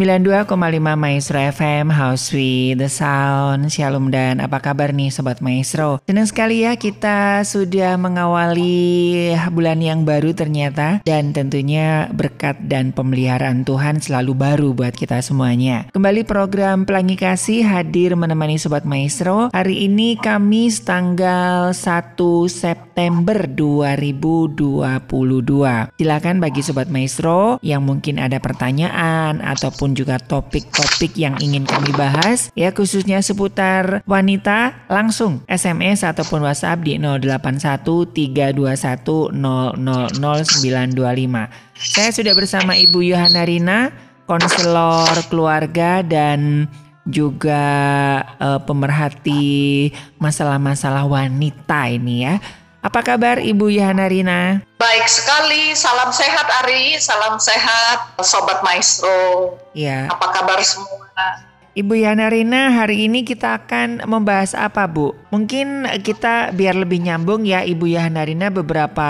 92,5 Maestro FM House with the Sound. Shalom dan apa kabar nih Sobat Maestro? Senang sekali ya kita sudah mengawali bulan yang baru ternyata. Dan tentunya berkat dan pemeliharaan Tuhan selalu baru buat kita semuanya. Kembali program Pelangi Kasih hadir menemani Sobat Maestro. Hari ini Kamis tanggal 1 September 2022 Silakan bagi Sobat Maestro yang mungkin ada pertanyaan ataupun ataupun juga topik-topik yang ingin kami bahas ya khususnya seputar wanita langsung SMS ataupun WhatsApp di 081321000925. Saya sudah bersama Ibu Yohana Rina, konselor keluarga dan juga uh, pemerhati masalah-masalah wanita ini ya. Apa kabar Ibu Yohana Rina? Baik sekali, salam sehat Ari, salam sehat Sobat Maestro. Ya. Apa kabar semua? Ibu Yana Rina, hari ini kita akan membahas apa Bu? Mungkin kita biar lebih nyambung ya Ibu Yana Rina beberapa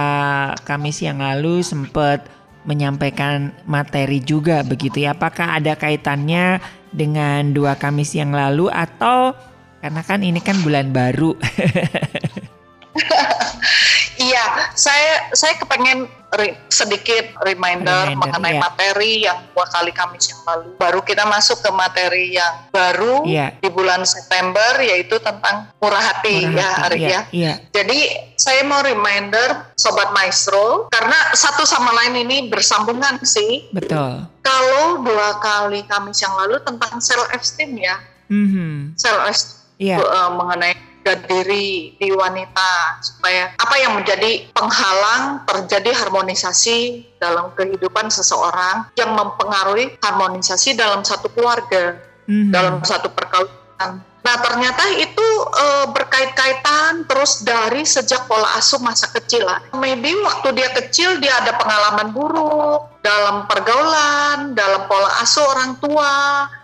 Kamis yang lalu sempat menyampaikan materi juga begitu ya. Apakah ada kaitannya dengan dua Kamis yang lalu atau karena kan ini kan bulan baru? Iya, saya saya kepengen re, sedikit reminder, reminder mengenai iya. materi yang dua kali Kamis yang lalu. Baru kita masuk ke materi yang baru iya. di bulan September yaitu tentang murah hati murah ya Ari iya, ya. Iya. Jadi saya mau reminder sobat maestro karena satu sama lain ini bersambungan sih. Betul. Kalau dua kali Kamis yang lalu tentang self esteem ya. Mm -hmm. Self esteem yeah. uh, mengenai dan diri di wanita supaya apa yang menjadi penghalang terjadi harmonisasi dalam kehidupan seseorang yang mempengaruhi harmonisasi dalam satu keluarga mm-hmm. dalam satu perkawinan Nah ternyata itu e, berkait-kaitan terus dari sejak pola asuh masa kecil lah. Maybe waktu dia kecil dia ada pengalaman buruk, dalam pergaulan, dalam pola asuh orang tua.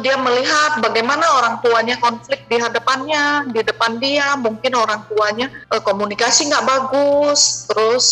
Dia melihat bagaimana orang tuanya konflik di hadapannya, di depan dia. Mungkin orang tuanya eh, komunikasi nggak bagus, terus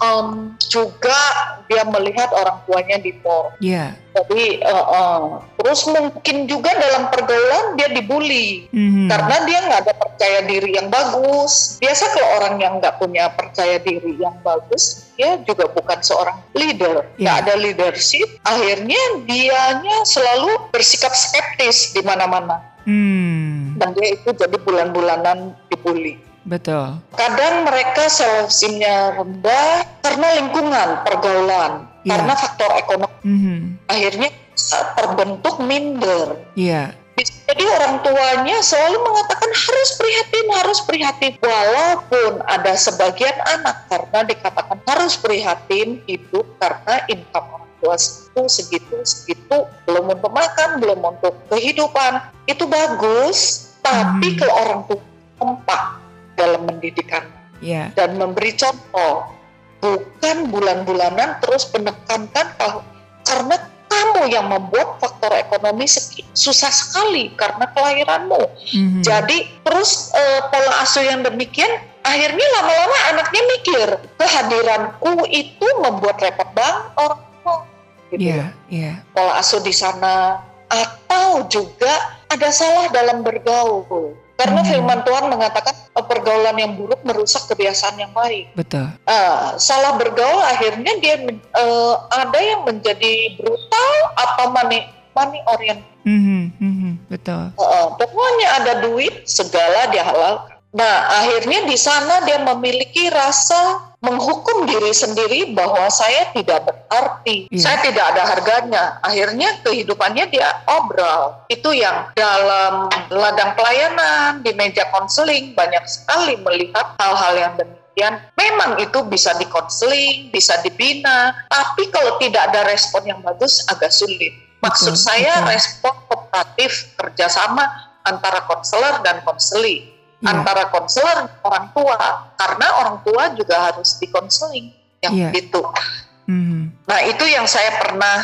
um, juga dia melihat orang tuanya di. Iya. Yeah. Jadi uh, uh, terus mungkin juga dalam pergaulan dia dibully mm-hmm. karena dia nggak ada percaya diri yang bagus. Biasa kalau orang yang nggak punya percaya diri yang bagus, dia juga bukan seorang leader, nggak yeah. ada leadership. Akhirnya dianya selalu bersikap skeptis di mana-mana. Hmm. Dan dia itu jadi bulan-bulanan dibully. Betul. Kadang mereka self-esteemnya rendah karena lingkungan, pergaulan, yeah. karena faktor ekonomi. Mm -hmm. Akhirnya terbentuk minder. Iya. Jadi orang tuanya selalu mengatakan harus prihatin, harus prihatin. Walaupun ada sebagian anak karena dikatakan harus prihatin hidup karena income orang tua segitu, segitu, segitu, belum untuk makan, belum untuk kehidupan. Itu bagus, tapi hmm. kalau orang tua tempat dalam mendidikan yeah. dan memberi contoh, bukan bulan-bulanan terus menekankan kalau karena kamu yang membuat faktor ekonomi susah sekali karena kelahiranmu. Mm-hmm. Jadi terus uh, pola asuh yang demikian akhirnya lama-lama anaknya mikir kehadiranku itu membuat repot banget orang tua. Gitu. Yeah, yeah. Pola asuh di sana atau juga ada salah dalam bergaul karena hmm. firman Tuhan mengatakan eh, pergaulan yang buruk merusak kebiasaan yang baik. Betul. Uh, salah bergaul akhirnya dia uh, ada yang menjadi brutal atau money money orient. Hmm, hmm, hmm, betul. Uh, pokoknya ada duit segala dihalalkan. Nah akhirnya di sana dia memiliki rasa menghukum diri sendiri bahwa saya tidak berarti, yeah. saya tidak ada harganya. Akhirnya kehidupannya dia obral. Itu yang dalam ladang pelayanan, di meja konseling banyak sekali melihat hal-hal yang demikian. Memang itu bisa dikonseling, bisa dibina, tapi kalau tidak ada respon yang bagus agak sulit. Maksud betul, saya betul. respon kooperatif kerjasama antara konselor dan konseli yeah. antara konselor orang tua karena orang tua juga harus dikonseling yang yeah. itu. Mm. Nah itu yang saya pernah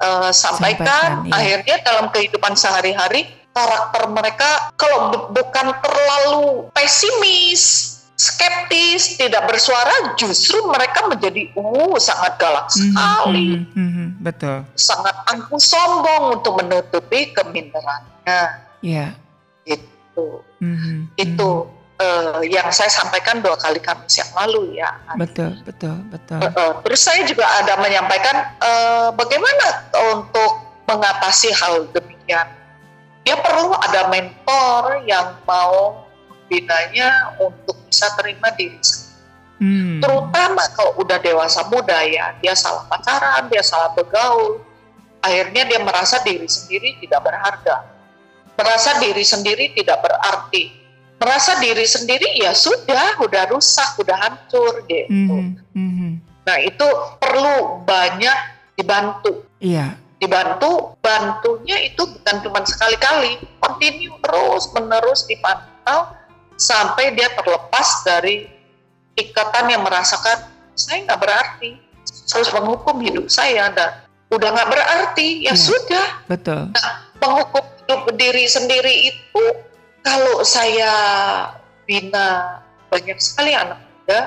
uh, sampaikan. sampaikan iya. Akhirnya dalam kehidupan sehari-hari karakter mereka kalau bu bukan terlalu pesimis, skeptis, tidak bersuara, justru mereka menjadi uh sangat galak mm -hmm, sekali. Mm -hmm, mm -hmm, betul. Sangat angkuh sombong untuk menutupi keminderannya. Iya. Yeah. Gitu. Mm-hmm. Itu uh, yang saya sampaikan dua kali Kamis yang lalu ya. Betul, betul, betul. Uh, uh, terus saya juga ada menyampaikan uh, bagaimana untuk mengatasi hal demikian. Dia perlu ada mentor yang mau binanya untuk bisa terima diri sendiri. Hmm. Terutama kalau udah dewasa muda ya, dia salah pacaran, dia salah bergaul, akhirnya dia merasa diri sendiri tidak berharga merasa diri sendiri tidak berarti. Merasa diri sendiri ya sudah udah rusak udah hancur gitu. Mm -hmm. nah itu perlu banyak dibantu. Iya. Dibantu bantunya itu bukan cuma sekali-kali continue terus menerus dipantau sampai dia terlepas dari ikatan yang merasakan saya nggak berarti harus menghukum hidup saya dan udah nggak berarti ya, ya sudah. Betul. Nah, penghukum hidup diri sendiri itu kalau saya bina banyak sekali anak muda,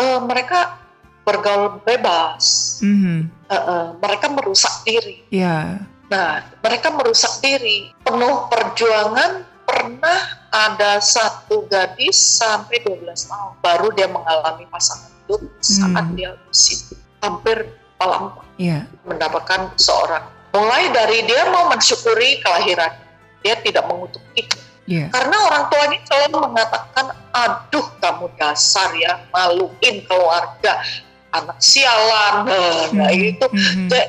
uh, mereka bergaul bebas, mm-hmm. uh, uh, mereka merusak diri. Yeah. Nah, mereka merusak diri, penuh perjuangan. Pernah ada satu gadis sampai 12 tahun baru dia mengalami pasangan hidup saat mm. dia usia hampir malam yeah. mendapatkan seorang. Mulai dari dia mau mensyukuri kelahiran dia tidak mengutuk itu. Yeah. Karena orang tuanya selalu mengatakan, aduh kamu dasar ya, maluin keluarga, anak sialan, mm-hmm. nah itu. Jadi,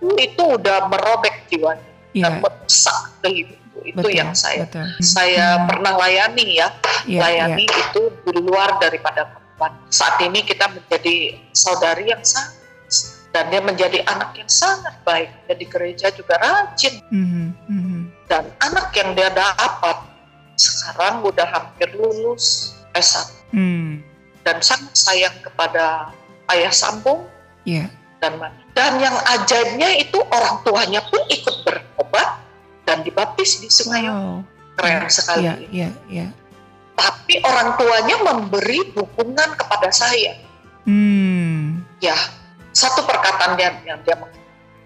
itu udah merobek jiwanya yeah. dan merusak kehidupan itu betul, yang saya betul. saya hmm. pernah layani ya yeah, layani yeah. itu di luar daripada perempuan saat ini kita menjadi saudari yang sangat dan dia menjadi anak yang sangat baik jadi gereja juga rajin mm -hmm. dan anak yang dia dapat sekarang udah hampir lulus S1 mm. dan sangat sayang kepada ayah sambung yeah. dan dan yang ajaibnya itu orang tuanya pun ikut berobat dan dibaptis di Sungai oh. keren yeah, sekali yeah, yeah, yeah. tapi orang tuanya memberi dukungan kepada saya mm. ya satu perkataan dia yang dia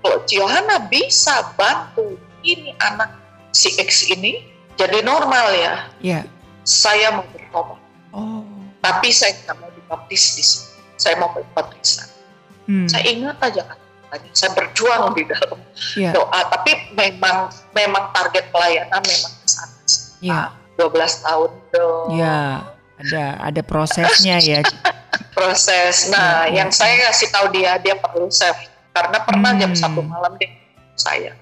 kalau Johanna bisa bantu ini anak si X ini jadi normal ya. Iya. Yeah. Saya mau bertobat. Oh. Tapi saya nggak mau dibaptis di sini. Saya mau berbaptisan. Hmm. Saya ingat aja kan saya berjuang di dalam yeah. doa tapi memang memang target pelayanan memang ke sana yeah. 12 tahun dong ya ada ada prosesnya ya proses. Nah, hmm. yang saya kasih tahu dia dia perlu save karena pernah hmm. jam satu malam dia saya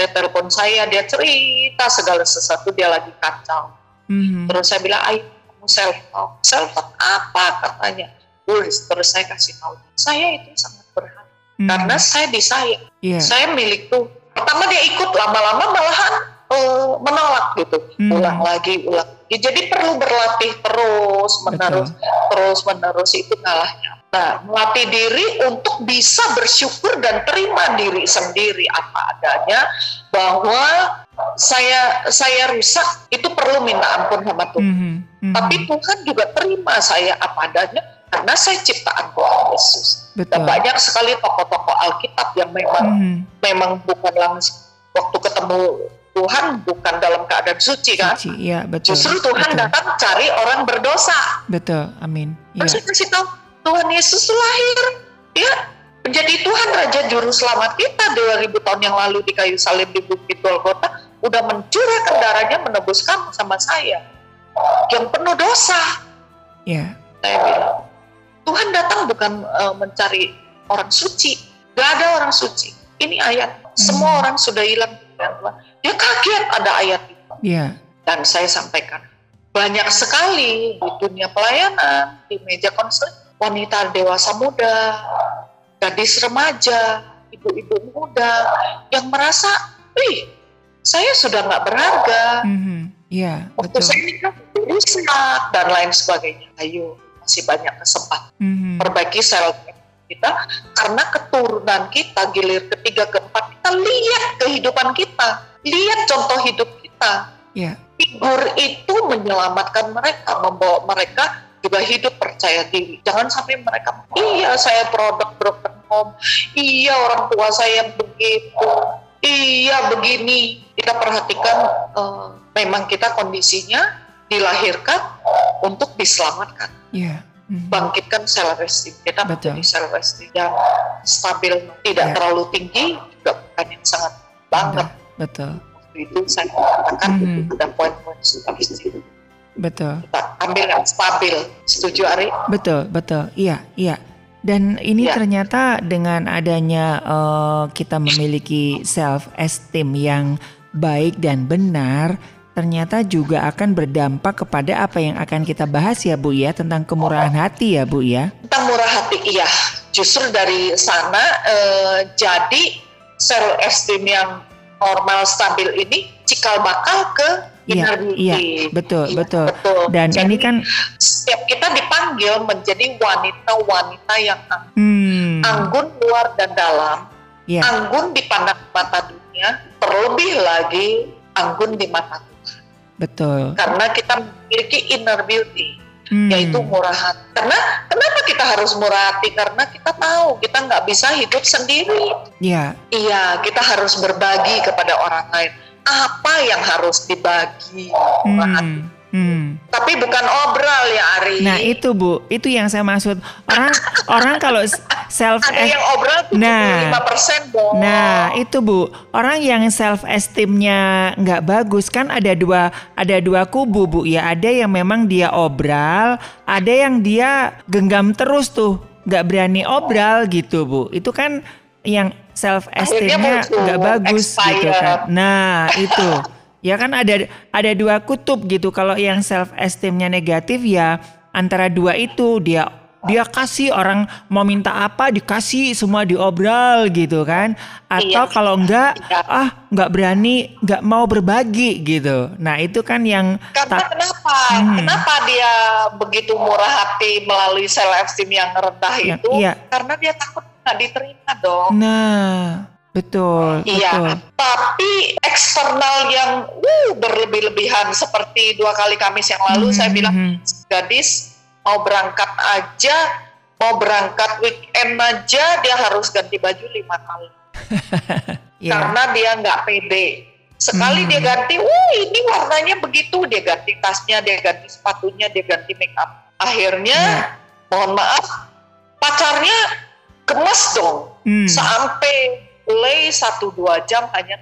dia telepon saya dia cerita segala sesuatu dia lagi kacau mm-hmm. terus saya bilang ayo kamu self talk self talk apa katanya terus terus saya kasih tahu saya itu sangat berharga mm-hmm. karena saya disayang yeah. saya milik tuh pertama dia ikut lama-lama malahan uh, menolak gitu mm-hmm. ulang lagi ulang lagi jadi perlu berlatih terus menerus Betul. terus menerus itu kalahnya Nah, melatih diri untuk bisa bersyukur dan terima diri sendiri apa adanya bahwa saya saya rusak itu perlu minta ampun sama Tuhan. Mm -hmm. Tapi Tuhan juga terima saya apa adanya karena saya ciptaan Tuhan Yesus. Dan banyak sekali tokoh-tokoh Alkitab yang memang mm -hmm. memang bukan langsung waktu ketemu Tuhan bukan dalam keadaan suci kan? Suci, ya, betul. Justru Tuhan betul. datang cari orang berdosa. Betul, amin. Ya. Terus kasih tahu Tuhan Yesus lahir ya menjadi Tuhan Raja Juru Selamat kita 2000 tahun yang lalu di kayu salib di Bukit Golgota udah mencurahkan darahnya menebus kamu sama saya yang penuh dosa. Ya. Saya bilang Tuhan datang bukan uh, mencari orang suci, gak ada orang suci. Ini ayat semua hmm. orang sudah hilang Dia kaget ada ayat itu. Ya. Dan saya sampaikan banyak sekali di dunia pelayanan, di meja konseling wanita dewasa muda, gadis remaja, ibu-ibu muda yang merasa, wih, saya sudah nggak berharga. Mm-hmm. Yeah, Waktu betul. saya nikah rusak dan lain sebagainya. Ayo, masih banyak kesempatan. Mm-hmm. Perbaiki sel kita karena keturunan kita gilir ketiga keempat kita lihat kehidupan kita, lihat contoh hidup kita. Yeah. Figur itu menyelamatkan mereka, membawa mereka juga hidup percaya diri. Jangan sampai mereka, iya saya produk broken home, iya orang tua saya begitu, iya begini. Kita perhatikan uh, memang kita kondisinya dilahirkan untuk diselamatkan. Yeah. Mm-hmm. Bangkitkan self esteem kita Betul. menjadi self esteem yang stabil, tidak yeah. terlalu tinggi, juga bukan yang sangat banget. Betul. Waktu itu saya katakan mm-hmm. ada poin-poin self esteem Betul. Kita ambil yang stabil. Setuju Ari? Betul, betul. Iya, iya. Dan ini ya. ternyata dengan adanya uh, kita memiliki self esteem yang baik dan benar, ternyata juga akan berdampak kepada apa yang akan kita bahas ya Bu ya tentang kemurahan hati ya Bu ya. Tentang murah hati iya. Justru dari sana uh, jadi self esteem yang normal stabil ini cikal bakal ke Iya, iya, betul, iya, betul, betul. Dan Jadi, ini kan setiap kita dipanggil menjadi wanita-wanita yang hmm. anggun luar dan dalam, yeah. anggun di pandang mata dunia, terlebih lagi anggun di mata Tuhan. Betul. Karena kita memiliki inner beauty, hmm. yaitu murah hati. Karena kenapa kita harus murah hati? Karena kita tahu kita nggak bisa hidup sendiri. Iya. Iya, kita harus berbagi kepada orang lain apa yang harus dibagi. Hmm. Hmm. Tapi bukan obral ya Ari. Nah itu Bu, itu yang saya maksud. Orang orang kalau self ada yang obral 75% nah, dong. Nah itu Bu, orang yang self esteemnya nggak bagus kan ada dua ada dua kubu Bu ya. Ada yang memang dia obral, ada yang dia genggam terus tuh nggak berani obral gitu Bu. Itu kan yang self esteemnya nggak bagus expired. gitu kan. Nah itu ya kan ada ada dua kutub gitu. Kalau yang self esteemnya negatif ya antara dua itu dia dia kasih orang mau minta apa dikasih semua diobral gitu kan atau iya. kalau enggak iya. ah enggak berani enggak mau berbagi gitu nah itu kan yang karena kenapa hmm. kenapa dia begitu murah hati melalui self esteem yang rendah ya, itu iya. karena dia takut nggak diterima dong. Nah, betul. Iya, betul. tapi eksternal yang uh, berlebih-lebihan seperti dua kali Kamis yang lalu hmm, saya bilang hmm. gadis mau berangkat aja, mau berangkat weekend aja dia harus ganti baju lima kali. yeah. Karena dia nggak pede. Sekali hmm. dia ganti, uh ini warnanya begitu, dia ganti tasnya, dia ganti sepatunya, dia ganti make up. Akhirnya, yeah. mohon maaf, pacarnya gemes dong hmm. sampai play satu dua jam hanya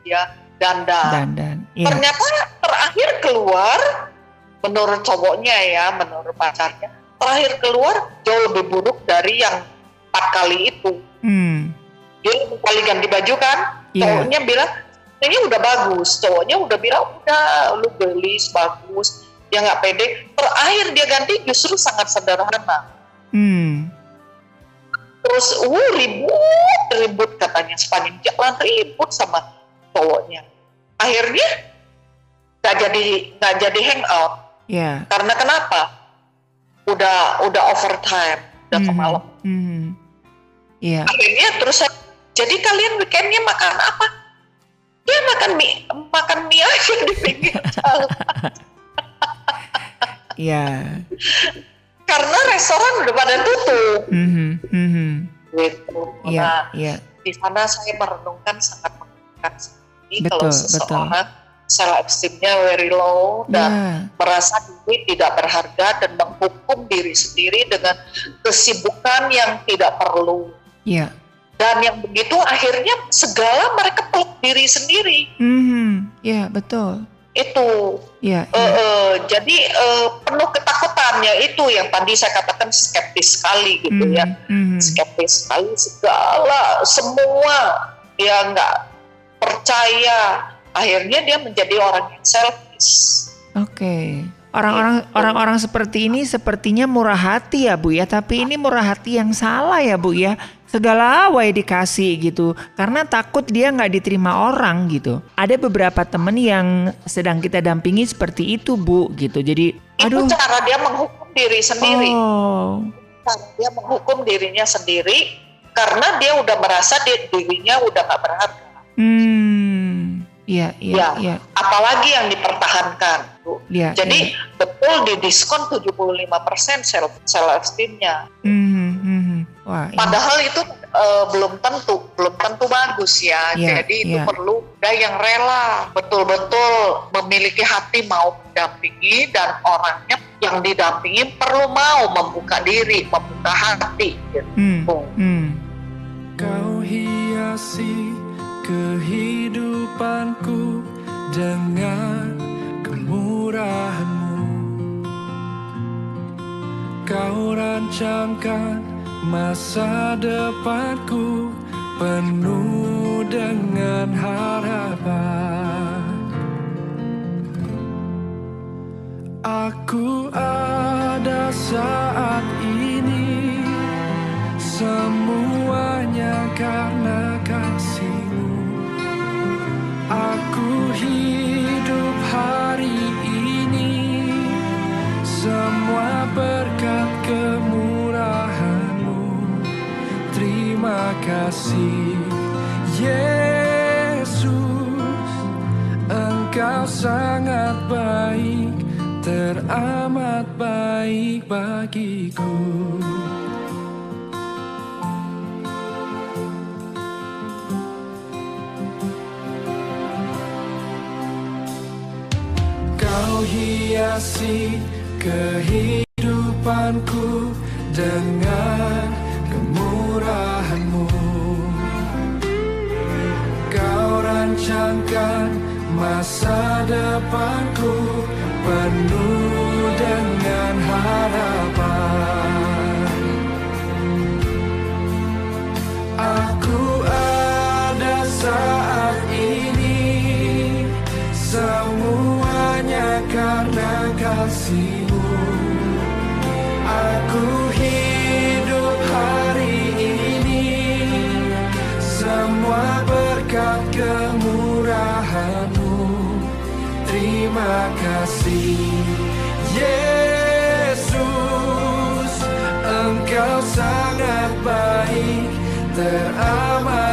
dia dandan. dandan yeah. Ternyata terakhir keluar menurut cowoknya ya, menurut pacarnya terakhir keluar jauh lebih buruk dari yang empat kali itu. Hmm. Dia kali ganti baju kan, yeah. cowoknya bilang ini udah bagus cowoknya udah bilang udah lu gelis bagus dia nggak pede terakhir dia ganti justru sangat sederhana hmm. Terus uh ribut ribut katanya sepanjang jalan ribut sama cowoknya akhirnya nggak jadi nggak jadi hangout yeah. karena kenapa udah udah overtime udah mm -hmm. malam mm -hmm. yeah. akhirnya terus saya, jadi kalian weekendnya makan apa dia makan mie makan mie aja di pinggir jalan Iya. Karena restoran udah pada tutup. Mm -hmm. Mm -hmm. Gitu. Iya. Nah, yeah. di sana saya merenungkan sangat mengenai sekali kalau seseorang betul. self esteemnya very low dan yeah. merasa diri tidak berharga dan menghukum diri sendiri dengan kesibukan yang tidak perlu. Iya. Yeah dan yang begitu akhirnya segala mereka peluk diri sendiri. Mm -hmm. Ya betul. Itu. Ya. Uh, uh, jadi uh, penuh ketakutannya itu yang tadi saya katakan skeptis sekali gitu mm -hmm. ya. Mm -hmm. Skeptis sekali segala semua ya nggak percaya. Akhirnya dia menjadi orang yang selfish. Oke. Okay. Orang-orang orang-orang seperti ini sepertinya murah hati ya Bu ya, tapi ini murah hati yang salah ya Bu ya. Segala wae dikasih gitu. Karena takut dia nggak diterima orang gitu. Ada beberapa temen yang sedang kita dampingi seperti itu bu gitu. Jadi aduh. itu cara dia menghukum diri sendiri. Oh. cara dia menghukum dirinya sendiri karena dia udah merasa dirinya udah nggak berharga. Hmm. Iya, iya, ya, iya. Apalagi yang dipertahankan, Bu. Ya, Jadi ya. betul di diskon 75% self self esteemnya. Mm -hmm. Wah, Padahal itu uh, belum tentu, belum tentu bagus ya. ya Jadi itu ya. perlu ada yang rela betul-betul memiliki hati mau mendampingi dan orangnya yang didampingi perlu mau membuka diri, membuka hati. Gitu. Hmm. Hmm. Kau hiasi kehidupanku dengan kemurahanmu. Kau rancangkan masa depanku penuh dengan harapan. Aku ada saat ini semuanya karena kasihmu. Aku hidup hari ini Semua berkat kemurahanmu. Terima kasih Yesus. Engkau sangat baik Teramat baik bagiku. Hiasi kehidupanku dengan kemurahanmu. Kau rancangkan masa depanku kasih Yesus Engkau sangat baik Teramat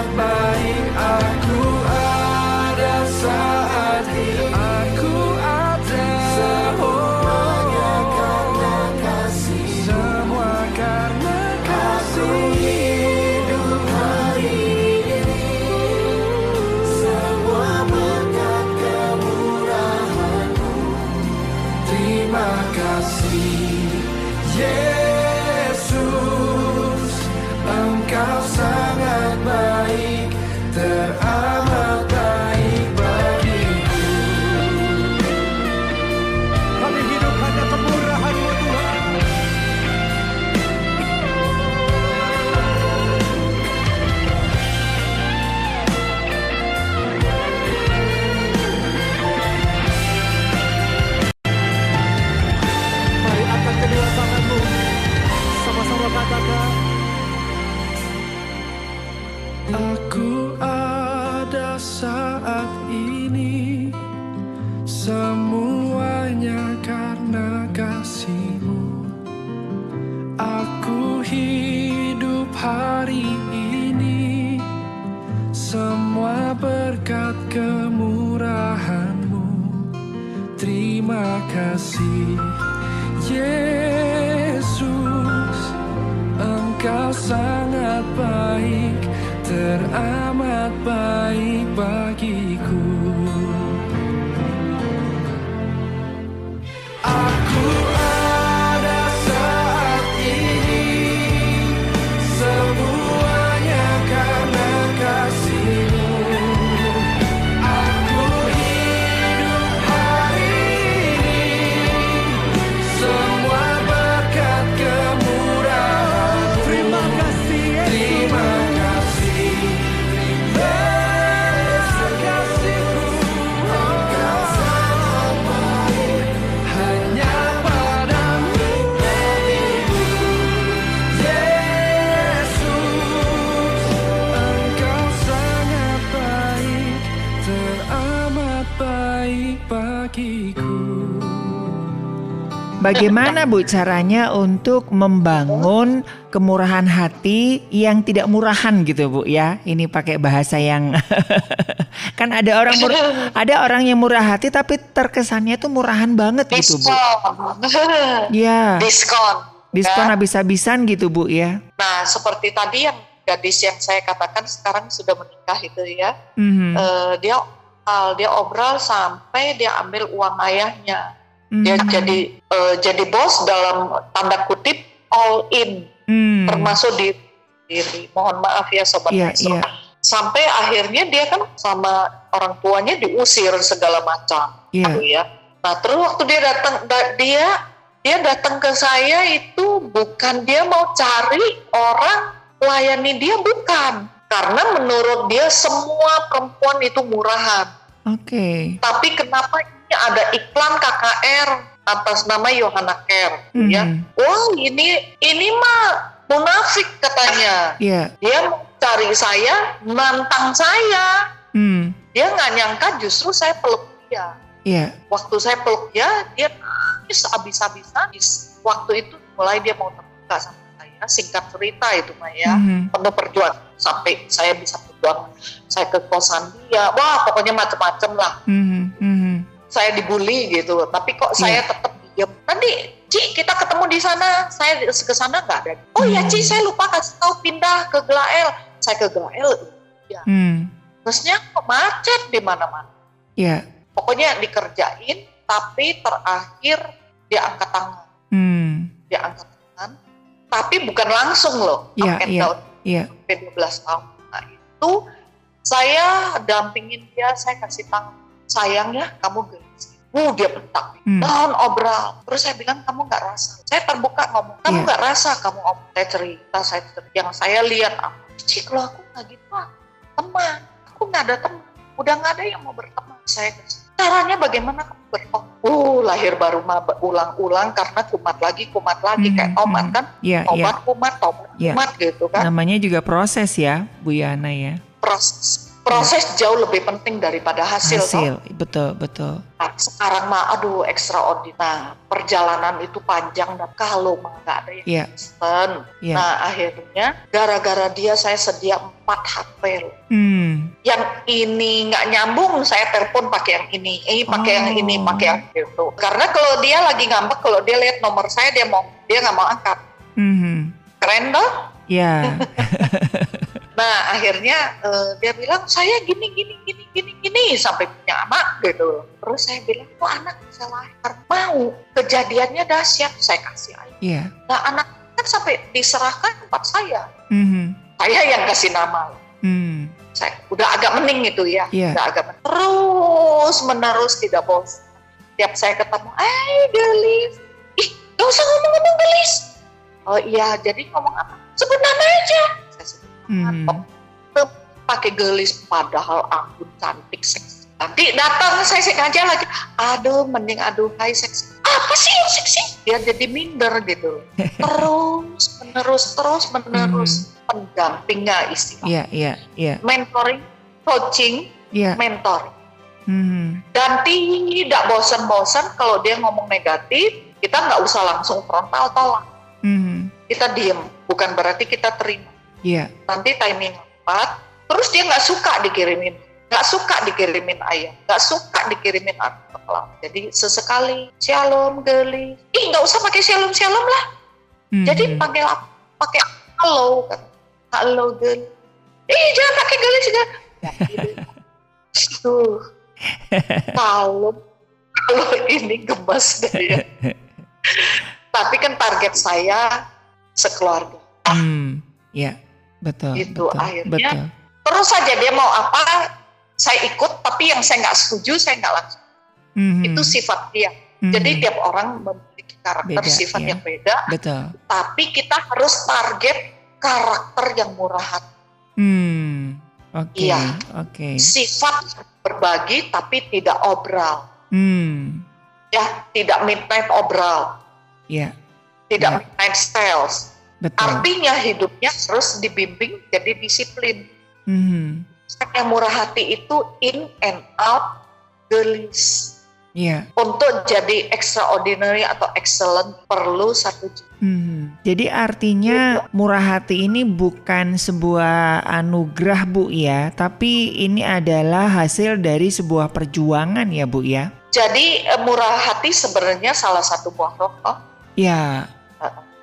Bagaimana Bu caranya untuk membangun kemurahan hati yang tidak murahan gitu Bu ya? Ini pakai bahasa yang kan ada orang murah, ada orang yang murah hati tapi terkesannya tuh murahan banget gitu Bu. Ya. Diskon. Diskon ya. habis-habisan gitu Bu ya. Nah seperti tadi yang gadis yang saya katakan sekarang sudah menikah itu ya. Mm-hmm. Uh, dia uh, dia obrol sampai dia ambil uang ayahnya dia hmm. jadi uh, jadi bos dalam tanda kutip all in, hmm. termasuk di diri. Mohon maaf ya sobat yeah, yeah. Sampai akhirnya dia kan sama orang tuanya diusir segala macam, yeah. gitu ya. Nah terus waktu dia datang, da, dia dia datang ke saya itu bukan dia mau cari orang layani dia bukan, karena menurut dia semua perempuan itu murahan. Oke. Okay. Tapi kenapa ada iklan KKR atas nama Yohana Care mm -hmm. ya. Wah, ini ini mah munafik katanya. Yeah. Dia cari saya, nantang saya. Mm. Dia nggak nyangka justru saya peluk dia. Yeah. Waktu saya peluk dia, dia nangis habis-habisan. Waktu itu mulai dia mau terbuka sama saya. Singkat cerita itu mah ya, mm -hmm. penuh perjuangan sampai saya bisa berjuang. Saya ke kosan dia, wah pokoknya macam-macam lah. Mm -hmm saya dibully gitu. Tapi kok yeah. saya tetap diam nanti Ci kita ketemu di sana. Saya ke sana nggak ada. Oh ya Ci saya lupa kasih tahu pindah ke Glael. Saya ke Glael ya hmm. terusnya kok macet di mana-mana. Yeah. pokoknya dikerjain tapi terakhir dia angkat tangan. Hmm. dia angkat tangan tapi bukan langsung loh. Yeah, angkat yeah, yeah. sampai 12 tahun nah itu saya dampingin dia saya kasih tangan sayang ya kamu Uh, dia bentak. Hmm. Obral. Terus saya bilang kamu nggak rasa. Saya terbuka ngomong. Kamu iya. nggak yeah. rasa kamu om. Saya cerita, saya cerita. Yang saya lihat aku. Cik, kalau aku nggak gitu, teman. Aku nggak ada teman. Udah nggak ada yang mau berteman. Saya caranya bagaimana kamu berteman? Uh, lahir baru mah ulang-ulang karena kumat lagi, kumat lagi hmm, kayak tomat hmm. kan. Yeah, tomat, yeah. kumat, tomat, yeah. kumat gitu kan. Namanya juga proses ya, Bu Yana ya. Proses proses ya. jauh lebih penting daripada hasil. Hasil, toh. betul betul. Nah, sekarang mah aduh extraordinary. Nah, perjalanan itu panjang dan kalau mah nggak ada yang yeah. instan. Yeah. Nah akhirnya gara-gara dia saya sedia empat HP loh. Hmm. Yang ini nggak nyambung saya telepon pakai yang ini, eh pakai oh. yang ini, oh. pakai yang itu. Karena kalau dia lagi ngambek, kalau dia lihat nomor saya dia mau dia nggak mau angkat. Mm -hmm. Keren dong? Ya. Yeah. Nah akhirnya uh, dia bilang saya gini gini gini gini gini sampai punya anak gitu. Terus saya bilang kok anak bisa lahir mau kejadiannya dahsyat saya kasih aja. Yeah. Nah anak kan sampai diserahkan tempat saya. Mm-hmm. Saya yang kasih nama. Mm. Saya udah agak mening itu ya. Yeah. Udah agak mening. Terus menerus tidak bos. Tiap saya ketemu, eh gelis, ih gak usah ngomong-ngomong gelis. Oh iya, jadi ngomong apa? Sebut nama aja hmm. pakai gelis padahal aku cantik seksi nanti datang saya sengaja lagi. Aduh mending aduh hai seksi apa sih yang seksi dia jadi minder gitu. Terus menerus terus menerus. Hmm. pendampingnya istilah. Iya iya iya. Mentoring coaching yeah. mentor. Hmm. dan tidak bosan-bosan kalau dia ngomong negatif kita nggak usah langsung frontal tolak. Hmm. kita diem bukan berarti kita terima Iya. Nanti timing tepat, terus dia nggak suka dikirimin. nggak suka dikirimin ayam, nggak suka dikirimin akhlak. Jadi sesekali shalom geli, ih nggak usah pakai shalom shalom lah. Hmm. Jadi panggil pakai halo kan, halo geli. Ih jangan pakai geli juga. Tuh, kalau kalau ini gemas deh. Tapi kan target saya sekeluarga. Hmm, ya betul. Itu betul, akhirnya betul. terus saja dia mau apa saya ikut tapi yang saya nggak setuju saya nggak langsung mm-hmm. itu sifat dia mm-hmm. jadi tiap orang memiliki karakter beda, sifat ya. yang beda betul tapi kita harus target karakter yang murah hati hmm. oke okay. iya oke okay. sifat berbagi tapi tidak obral hmm. ya tidak midnight obral ya yeah. tidak yeah. midnight sales Betul. artinya hidupnya harus dibimbing jadi disiplin hmm yang murah hati itu in and out gelis. Iya. Untuk jadi extraordinary atau excellent perlu satu Hmm. Jadi artinya murah hati ini bukan sebuah anugerah Bu ya, tapi ini adalah hasil dari sebuah perjuangan ya Bu ya. Jadi eh, murah hati sebenarnya salah satu buah rokok. Ya.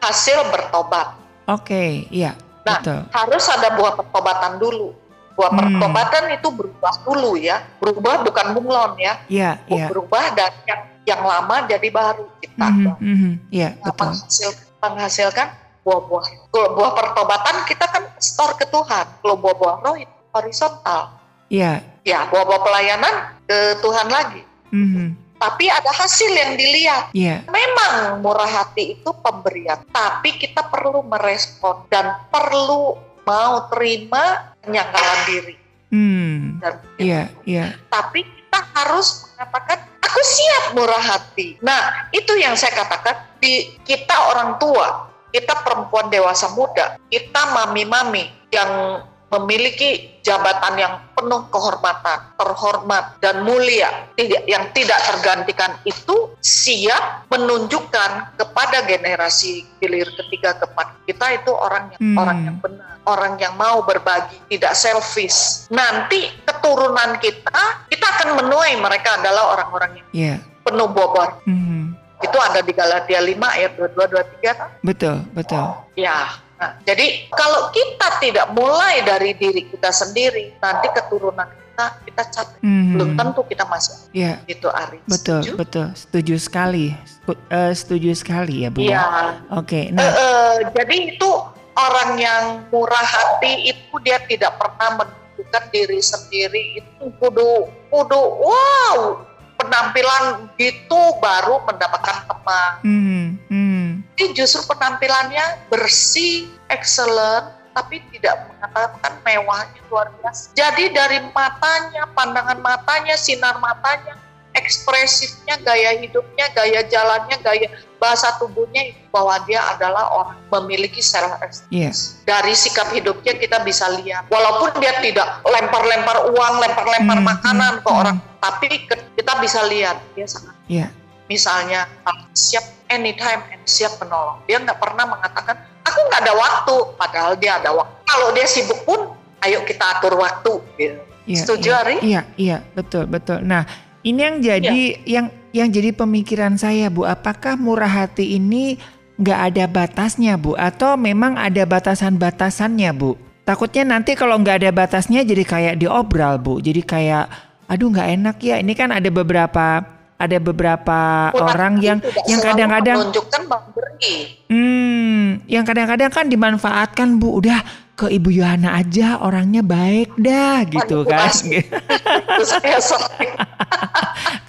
Hasil bertobat. Oke, okay, iya. Nah, betul. harus ada buah pertobatan dulu. Buah hmm. pertobatan itu berubah dulu ya. Berubah bukan bunglon ya. Iya, iya. Berubah dari yang yang lama jadi baru kita. Mm -hmm, mm -hmm. Iya, nah, betul. Menghasil, menghasilkan buah-buah. Kalau buah pertobatan kita kan store ke Tuhan. Kalau buah-buah roh itu horizontal. Iya. Ya, buah-buah pelayanan ke Tuhan lagi. Mm -hmm. Tapi ada hasil yang dilihat. Iya. Memang murah hati itu pemberian, tapi kita perlu merespon dan perlu mau terima penyangkalan diri. Hmm. Iya, iya. Tapi kita harus mengatakan aku siap murah hati. Nah, itu yang saya katakan di kita orang tua, kita perempuan dewasa muda, kita mami-mami yang memiliki jabatan yang penuh kehormatan, terhormat dan mulia, tidak yang tidak tergantikan itu siap menunjukkan kepada generasi hilir ketiga keempat kita itu orang yang hmm. orang yang benar, orang yang mau berbagi, tidak selfish. Nanti keturunan kita kita akan menuai mereka adalah orang-orang yang yeah. penuh bobot. Hmm. Itu ada di Galatia 5 ayat 22 23 kan? Betul, betul. Ya, Nah, jadi kalau kita tidak mulai dari diri kita sendiri, nanti keturunan kita kita capek. Hmm. Belum tentu kita masuk. Iya. Itu Ari. Betul, setuju? betul. Setuju sekali. Uh, setuju sekali ya, Bu. Iya. Oke. Okay, nah. Uh, uh, jadi itu orang yang murah hati itu dia tidak pernah menunjukkan diri sendiri itu kudu kudu wow penampilan gitu baru mendapatkan teman. Hmm, hmm. Ini justru penampilannya bersih, excellent, tapi tidak mengatakan mewahnya luar biasa. Jadi dari matanya, pandangan matanya, sinar matanya, ekspresifnya, gaya hidupnya, gaya jalannya, gaya bahasa tubuhnya bahwa dia adalah orang memiliki self esteem. Yes. Dari sikap hidupnya kita bisa lihat, walaupun dia tidak lempar-lempar uang, lempar-lempar hmm, makanan hmm, ke orang, tapi kita bisa lihat dia sangat. Yeah. Misalnya siap anytime and siap menolong. Dia nggak pernah mengatakan aku nggak ada waktu, padahal dia ada waktu. Kalau dia sibuk pun, ayo kita atur waktu. Gitu. Yeah, Setuju yeah, Ari? Iya, iya, betul, betul. Nah, ini yang jadi ya. yang yang jadi pemikiran saya Bu, apakah murah hati ini nggak ada batasnya Bu atau memang ada batasan-batasannya Bu? Takutnya nanti kalau nggak ada batasnya jadi kayak diobral Bu, jadi kayak aduh nggak enak ya. Ini kan ada beberapa ada beberapa orang yang yang kadang-kadang menunjukkan memberi. Hmm, yang kadang-kadang kan dimanfaatkan Bu, udah ke Ibu Yohana aja orangnya baik dah gitu kan.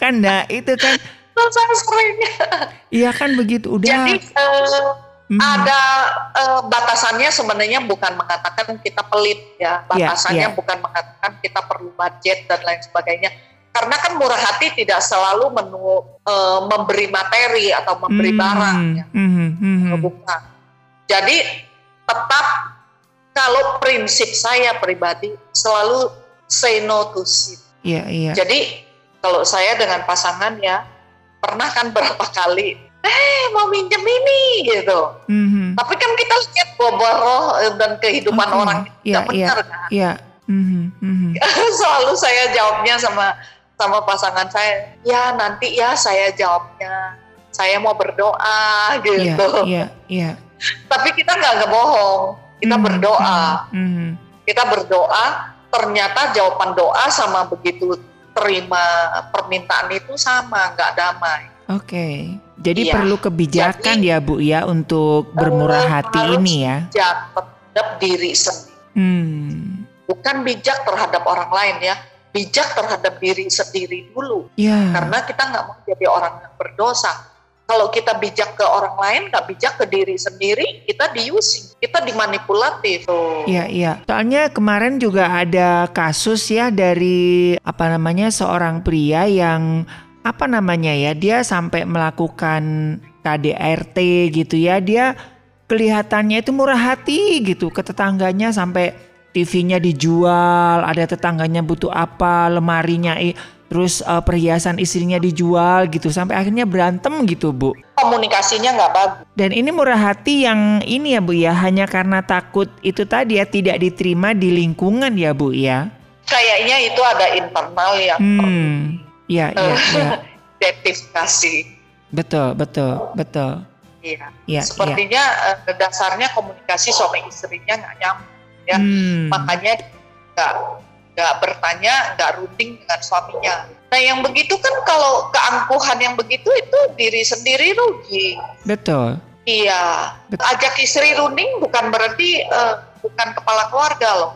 kan nah itu kan saya sering. Iya kan begitu udah. Jadi uh, hmm. ada uh, batasannya sebenarnya bukan mengatakan kita pelit ya. Iya, batasannya yeah, yeah. bukan mengatakan kita perlu budget dan lain sebagainya. Karena kan murah hati tidak selalu menu, uh, memberi materi atau memberi hmm. barang ya. Hmm. Hmm. Bukan. Jadi tetap kalau prinsip saya pribadi selalu say no to sin. Iya, iya. Jadi kalau saya dengan pasangan ya pernah kan berapa kali eh mau minjem ini gitu. Mm-hmm. Tapi kan kita lihat roh dan kehidupan okay. orang tidak ya, benar ya. kan. Iya. Mm -hmm. Selalu saya jawabnya sama sama pasangan saya, ya nanti ya saya jawabnya, saya mau berdoa gitu. Iya, yeah, iya. Yeah, yeah. Tapi kita nggak bohong, kita mm berdoa. Mm -hmm. Kita berdoa, ternyata jawaban doa sama begitu terima permintaan itu sama, nggak damai. Oke, okay. jadi ya. perlu kebijakan jadi, ya Bu ya untuk bermurah hati ini ya. Bijak terhadap diri sendiri. Hmm. Bukan bijak terhadap orang lain ya, bijak terhadap diri sendiri dulu. Yeah. Karena kita nggak mau jadi orang yang berdosa. Kalau kita bijak ke orang lain, nggak bijak ke diri sendiri, kita diusing, kita dimanipulatif. Iya, iya. Soalnya kemarin juga ada kasus ya dari apa namanya seorang pria yang apa namanya ya, dia sampai melakukan KDRT gitu ya. Dia kelihatannya itu murah hati gitu ke tetangganya sampai TV-nya dijual, ada tetangganya butuh apa, lemarinya terus uh, perhiasan istrinya dijual gitu sampai akhirnya berantem gitu bu. Komunikasinya nggak bagus. Dan ini murah hati yang ini ya bu ya hanya karena takut itu tadi ya tidak diterima di lingkungan ya bu ya. Kayaknya itu ada internal yang hmm. Ya, ya, ya. Identifikasi. Betul, betul, betul. Iya. Ya, Sepertinya ya. dasarnya komunikasi suami istrinya nggak nyambung ya hmm. makanya nggak nggak bertanya nggak runding dengan suaminya nah yang begitu kan kalau keangkuhan yang begitu itu diri sendiri rugi betul iya betul. ajak istri runding bukan berarti uh, bukan kepala keluarga loh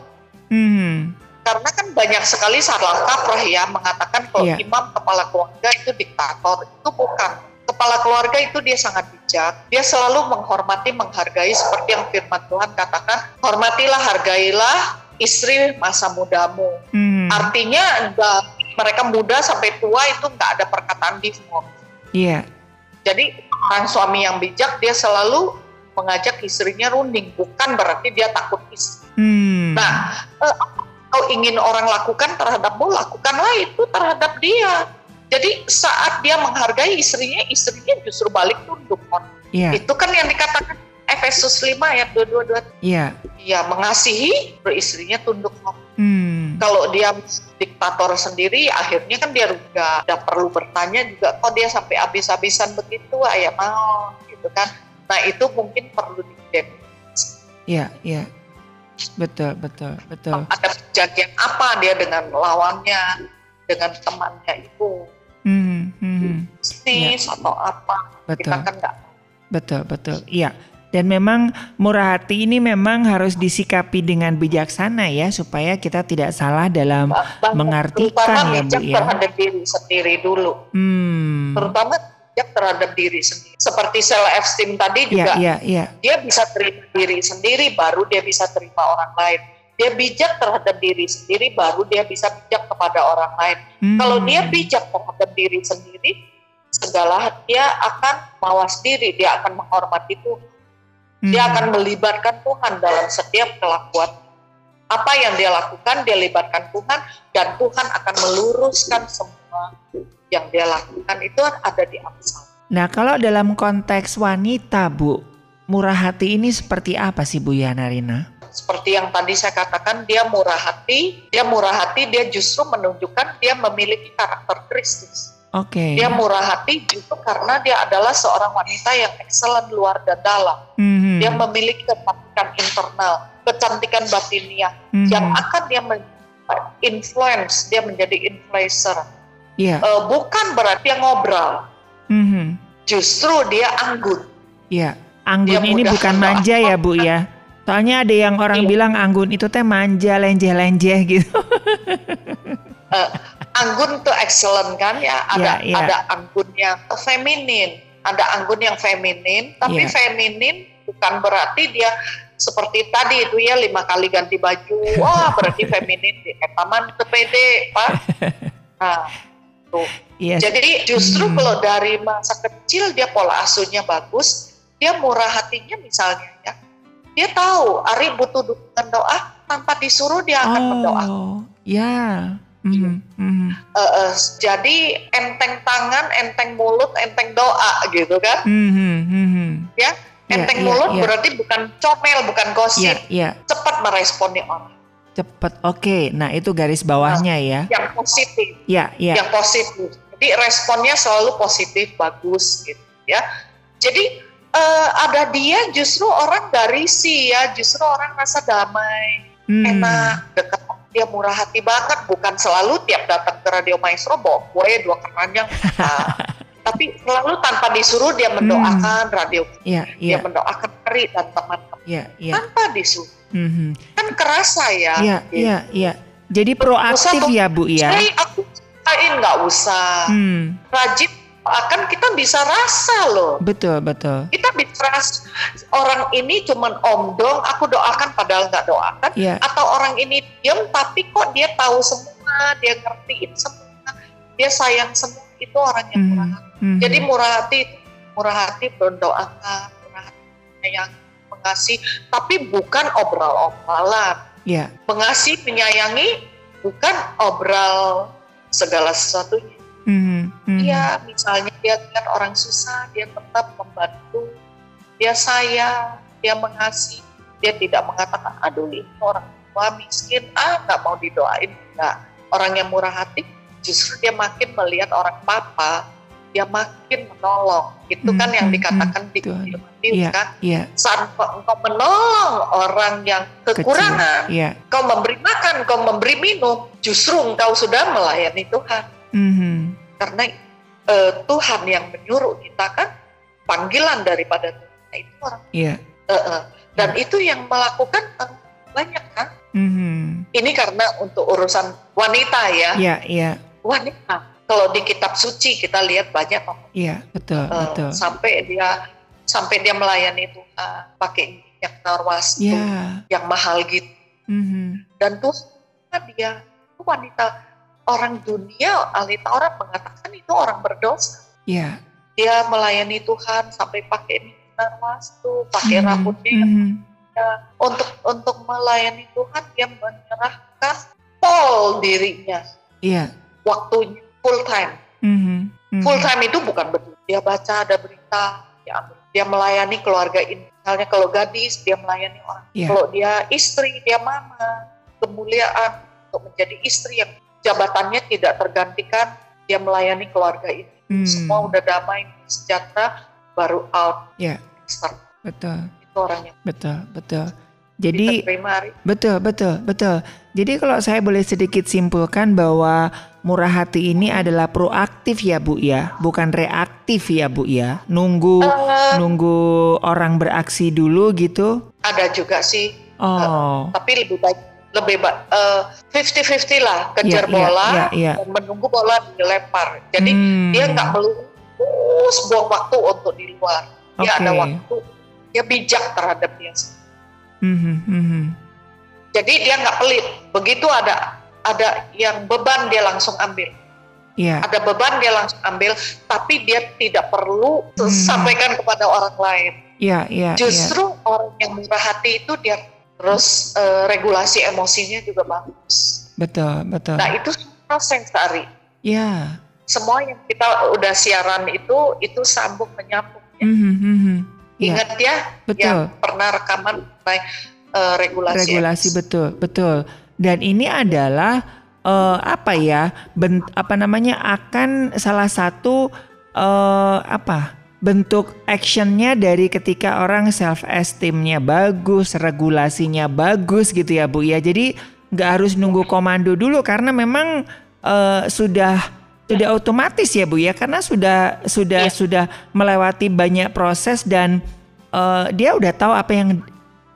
hmm. karena kan banyak sekali salah kaprah ya mengatakan kalau yeah. imam kepala keluarga itu diktator itu bukan kepala keluarga itu dia sangat bijak. Dia selalu menghormati, menghargai seperti yang firman Tuhan katakan, hormatilah, hargailah istri masa mudamu. Hmm. Artinya mereka muda sampai tua itu nggak ada perkataan divorce. Iya. Yeah. Jadi orang suami yang bijak dia selalu mengajak istrinya runding, bukan berarti dia takut istri. Hmm. Nah, eh, kalau ingin orang lakukan terhadapmu, lakukanlah itu terhadap dia jadi saat dia menghargai istrinya, istrinya justru balik tunduk. Yeah. Itu kan yang dikatakan Efesus 5 ayat 222. Iya. Ya mengasihi, istrinya tunduk. Hmm. Kalau dia diktator sendiri, akhirnya kan dia nggak perlu bertanya juga. Kok dia sampai habis-habisan begitu? Ayah mau, gitu kan? Nah itu mungkin perlu dideteksi. Iya, iya. Betul, betul, betul. Ada kejadian apa dia dengan lawannya, dengan temannya itu? Hmm, hmm. bisnis ya. atau apa betul. kita kan enggak betul betul iya dan memang murah hati ini memang harus disikapi dengan bijaksana ya supaya kita tidak salah dalam bah, mengartikan ya Bu ya. terhadap diri sendiri dulu. Hmm. Terutama bijak terhadap diri sendiri. Seperti self esteem tadi juga. Ya, ya, ya. Dia bisa terima diri sendiri baru dia bisa terima orang lain dia bijak terhadap diri sendiri baru dia bisa bijak kepada orang lain. Hmm. Kalau dia bijak terhadap diri sendiri, segala dia akan mawas diri, dia akan menghormati Tuhan. Hmm. Dia akan melibatkan Tuhan dalam setiap kelakuan. Apa yang dia lakukan, dia libatkan Tuhan dan Tuhan akan meluruskan semua yang dia lakukan itu ada di Amsal. Nah, kalau dalam konteks wanita, Bu, murah hati ini seperti apa sih Bu Yana Rina? Seperti yang tadi saya katakan dia murah hati dia murah hati dia justru menunjukkan dia memiliki karakter Kristus Oke. Okay. Dia murah hati justru karena dia adalah seorang wanita yang excellent luar dan dalam. Mm-hmm. Dia memiliki kecantikan internal, kecantikan batiniah mm-hmm. yang akan dia influence, dia menjadi influencer. Yeah. Uh, bukan berarti dia ngobrol. Mm-hmm. Justru dia anggun. Iya. Yeah. Anggun dia ini bukan manja ya Bu ya. Soalnya ada yang orang iya. bilang anggun itu teh manja, lenjeh-lenjeh gitu. uh, anggun tuh excellent kan ya. Ada yeah, yeah. ada anggun yang feminin, ada anggun yang feminin, tapi yeah. feminin bukan berarti dia seperti tadi itu ya lima kali ganti baju. Wah, berarti feminin di etaman itu pede, Pak. Nah, tuh. Yes. Jadi justru hmm. kalau dari masa kecil dia pola asuhnya bagus, dia murah hatinya misalnya ya dia tahu Ari butuh dukungan doa tanpa disuruh dia akan oh, berdoa. Ya. Mm-hmm. Mm-hmm. Uh, uh, jadi enteng tangan, enteng mulut, enteng doa gitu kan? Mm-hmm. Mm-hmm. Ya, ya enteng yeah, mulut yeah, berarti bukan comel, bukan gosip. Yeah, yeah. Cepat meresponi orang. Cepet. Oke, okay. nah itu garis bawahnya nah, ya. Yang positif. Ya, ya. Yang positif. Jadi responnya selalu positif, bagus gitu ya. Jadi uh, ada dia justru orang dari si ya, justru orang rasa damai, hmm. enak, dekat dia murah hati banget, bukan selalu tiap datang ke radio maestro bawa kue dua keranjang. Nah, tapi selalu tanpa disuruh dia mendoakan hmm. radio, yeah, yeah. dia mendoakan Ari dan teman-teman yeah, yeah. tanpa disuruh. Mm-hmm. Kan kerasa ya. Iya, gitu. iya, iya. Jadi proaktif usah, ya Bu ya. Aku usahain nggak usah. Hmm. Rajin akan kita bisa rasa loh. Betul, betul. Kita bisa rasa orang ini cuman omdong, aku doakan padahal nggak doakan. Yeah. Atau orang ini diam tapi kok dia tahu semua, dia ngertiin semua, dia sayang semua. Itu orang yang mm. murah hati. Mm. Jadi murah hati, murah hati berdoakan, murah hati yang mengasihi, tapi bukan obral-obralan. Yeah. Mengasihi, menyayangi bukan obral segala sesuatunya. Mm-hmm. Dia misalnya dia lihat orang susah, dia tetap membantu, dia sayang, dia mengasihi, dia tidak mengatakan aduh ini orang tua miskin, ah nggak mau didoain, enggak. Orang yang murah hati justru dia makin melihat orang papa dia makin menolong. Itu kan yang hmm, dikatakan di film yeah, kan. Yeah. Saat engkau menolong orang yang kekurangan, yeah. kau memberi makan, kau memberi minum, justru engkau sudah melayani Tuhan. Mm-hmm. Karena uh, Tuhan yang menyuruh kita kan panggilan daripada Tuhan itu orang. Yeah. Uh, uh, dan yeah. itu yang melakukan uh, banyak kan. Mm-hmm. Ini karena untuk urusan wanita ya. Iya, yeah, iya. Yeah. Wanita kalau di kitab suci kita lihat banyak Iya, betul, uh, betul. Sampai dia sampai dia melayani Tuhan pakai minyak narwastu yeah. yang mahal gitu. Mm-hmm. Dan tuh dia wanita orang dunia, alita orang mengatakan itu orang berdosa. Iya. Dia melayani Tuhan sampai pakai minyak narwastu, pakai mm-hmm. rambutnya mm-hmm. ya, untuk untuk melayani Tuhan dia menyerahkan pol dirinya. Iya. Waktunya full time. Mm-hmm. Mm-hmm. Full time itu bukan betul. Dia baca ada berita, dia Dia melayani keluarga ini. Misalnya kalau gadis, dia melayani orang. Yeah. Kalau dia istri, dia mama. Kemuliaan untuk menjadi istri yang jabatannya tidak tergantikan, dia melayani keluarga ini. Mm. Semua udah damai, sejahtera, baru out. Yeah. Start. Betul. Itu orangnya. Betul, betul. Jadi betul betul betul. Jadi kalau saya boleh sedikit simpulkan bahwa murah hati ini adalah proaktif ya Bu ya, bukan reaktif ya Bu ya. Nunggu uh, nunggu orang beraksi dulu gitu. Ada juga sih. Oh. Uh, tapi lebih baik lebih uh, 50-50 lah kejar yeah, bola yeah, yeah, yeah. dan menunggu bola dilempar. Jadi hmm. dia nggak melurus buang waktu untuk di luar. Dia okay. ada waktu. Dia bijak terhadap dia Mm-hmm. Jadi dia nggak pelit. Begitu ada ada yang beban dia langsung ambil. Yeah. Ada beban dia langsung ambil, tapi dia tidak perlu mm. sampaikan kepada orang lain. Iya, yeah, yeah, Justru yeah. orang yang murah hati itu dia terus uh, regulasi emosinya juga bagus. Betul, betul. Nah itu proses. Iya. Semua yang kita udah siaran itu itu sambung menyambung. Ya. Mm-hmm. Iya. Ingat ya, betul. yang pernah rekaman mengenai uh, regulasi. Regulasi betul, betul. Dan ini adalah uh, apa ya? Ben, apa namanya? akan salah satu uh, apa? Bentuk actionnya dari ketika orang self esteemnya bagus, regulasinya bagus gitu ya Bu ya. Jadi nggak harus nunggu komando dulu karena memang uh, sudah sudah otomatis ya Bu ya karena sudah sudah yeah. sudah melewati banyak proses dan uh, dia udah tahu apa yang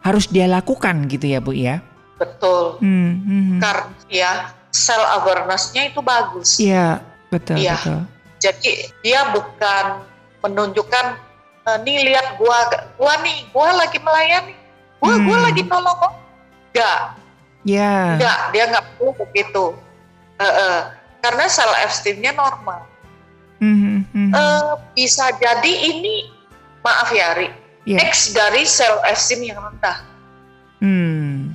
harus dia lakukan gitu ya Bu ya. Betul. Hmm, hmm, hmm. Karena ya self awarenessnya itu bagus. Iya, betul ya. betul. Jadi dia bukan menunjukkan uh, nih lihat gua gua nih gua lagi melayani. Gua hmm. gua lagi nolong kok. Enggak. Ya. Enggak, dia nggak perlu begitu. Uh, uh, karena self esteemnya normal. Mm -hmm. uh, bisa jadi ini maaf ya Ri, yeah. X dari self esteem yang rendah. Hmm.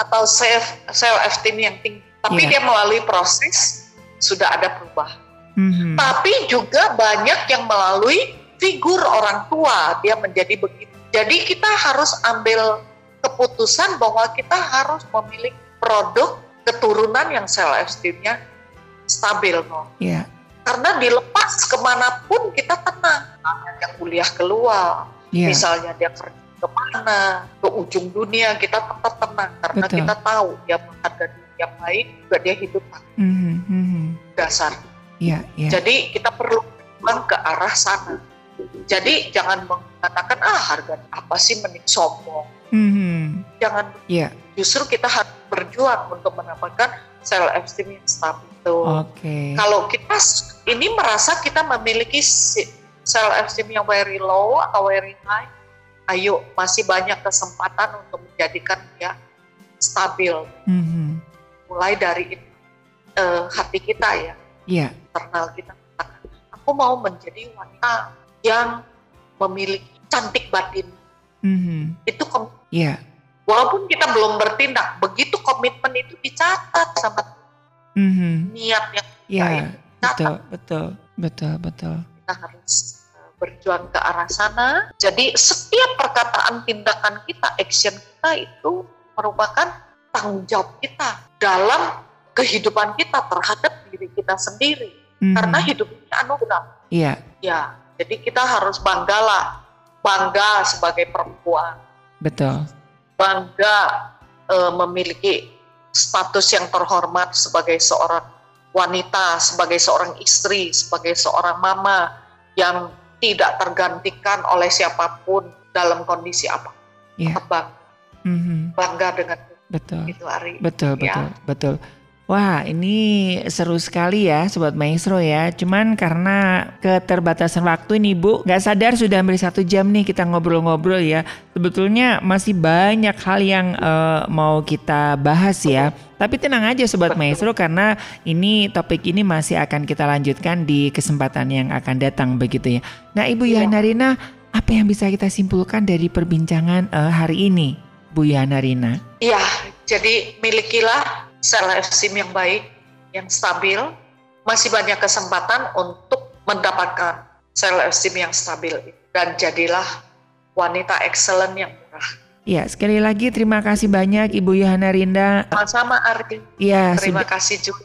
Atau self self esteem yang tinggi. Tapi yeah. dia melalui proses sudah ada perubahan. Mm-hmm. Tapi juga banyak yang melalui figur orang tua dia menjadi begitu. Jadi kita harus ambil keputusan bahwa kita harus memilih produk keturunan yang self esteemnya stabil kok. Iya. Karena dilepas ke mana pun kita tenang. Yang kuliah keluar, yeah. misalnya dia kerja ke mana, ke ujung dunia kita tetap tenang karena Betul. kita tahu dia menghargai diri yang baik, juga dia hidup mm -hmm. dasar. Yeah, yeah. Jadi kita perlu ke arah sana. Jadi jangan mengatakan ah harga apa sih mending sombong. Mm-hmm. Jangan. Yeah. Justru kita harus berjuang untuk mendapatkan self esteem yang stabil. Okay. Kalau kita ini merasa kita memiliki self esteem yang very low atau very high, ayo masih banyak kesempatan untuk menjadikan dia stabil. Mm-hmm. Mulai dari uh, hati kita ya, yeah. Internal kita. Aku mau menjadi wanita yang memiliki cantik batin. Mm-hmm. Itu kom- yeah. Walaupun kita belum bertindak, begitu komitmen itu dicatat sama mm-hmm. niat yang yeah, baik. Betul, betul, betul, betul. Kita harus uh, berjuang ke arah sana. Jadi setiap perkataan, tindakan kita, action kita itu merupakan tanggung jawab kita dalam kehidupan kita terhadap diri kita sendiri. Mm-hmm. Karena hidup ini anugerah. Iya. Ya, jadi kita harus banggalah, bangga sebagai perempuan. Betul. Bangga e, memiliki status yang terhormat sebagai seorang wanita, sebagai seorang istri, sebagai seorang mama yang tidak tergantikan oleh siapa pun dalam kondisi apa. Yeah. Bangga. Mm-hmm. Bangga dengan betul. itu Ari. Betul, ya. betul, betul. Wah, ini seru sekali ya Sobat Maestro ya. Cuman karena keterbatasan waktu ini Bu, nggak sadar sudah hampir satu jam nih kita ngobrol-ngobrol ya. Sebetulnya masih banyak hal yang uh, mau kita bahas ya. Tapi tenang aja Sobat Maestro karena ini topik ini masih akan kita lanjutkan di kesempatan yang akan datang begitu ya. Nah Ibu ya. Yana apa yang bisa kita simpulkan dari perbincangan uh, hari ini Bu Yana Rina? Iya, jadi milikilah self esteem yang baik, yang stabil, masih banyak kesempatan untuk mendapatkan self esteem yang stabil dan jadilah wanita excellent yang murah. Ya, sekali lagi terima kasih banyak Ibu Yohana Rinda. Sama-sama Ardi. Ya, terima sudah. kasih juga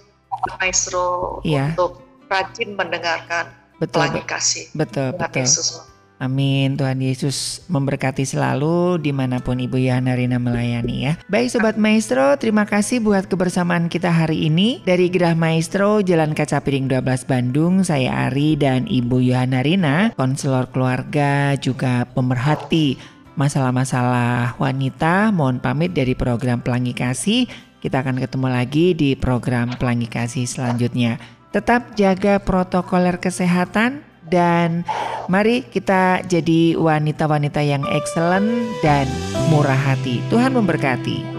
Maestro ya. untuk rajin mendengarkan betul, pelangi kasih. Betul, betul. Yesus. Amin. Tuhan Yesus memberkati selalu di mana pun Ibu Yana Rina melayani ya. Baik Sobat Maestro, terima kasih buat kebersamaan kita hari ini. Dari Gerah Maestro, Jalan Kaca Piring 12 Bandung, saya Ari dan Ibu Yohana Rina, konselor keluarga juga pemerhati masalah-masalah wanita. Mohon pamit dari program Pelangi Kasih. Kita akan ketemu lagi di program Pelangi Kasih selanjutnya. Tetap jaga protokoler kesehatan, dan mari kita jadi wanita-wanita yang excellent dan murah hati. Tuhan memberkati.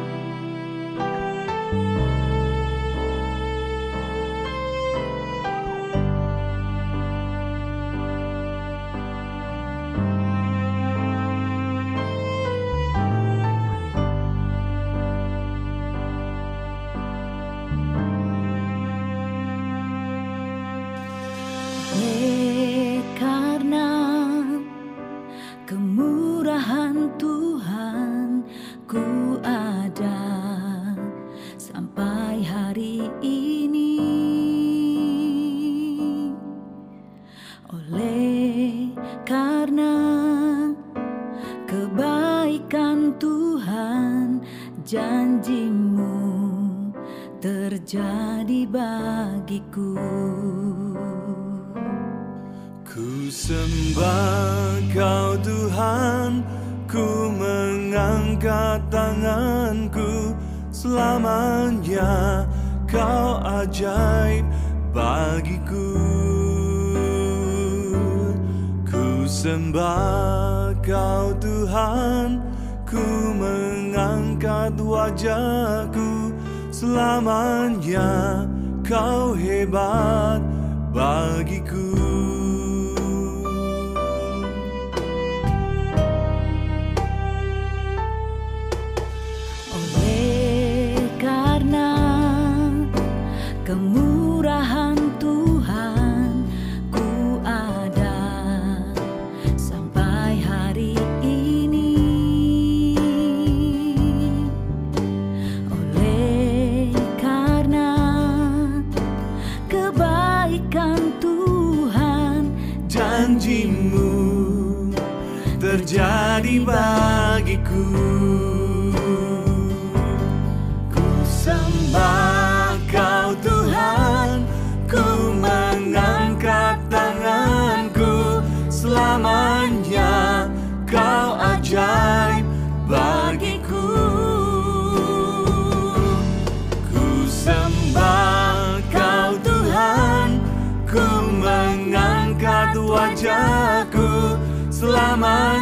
tanganku. Selamanya kau ajaib bagiku. Ku sembah kau Tuhan. Ku mengangkat wajahku. Selamanya kau hebat bagiku. Selamanya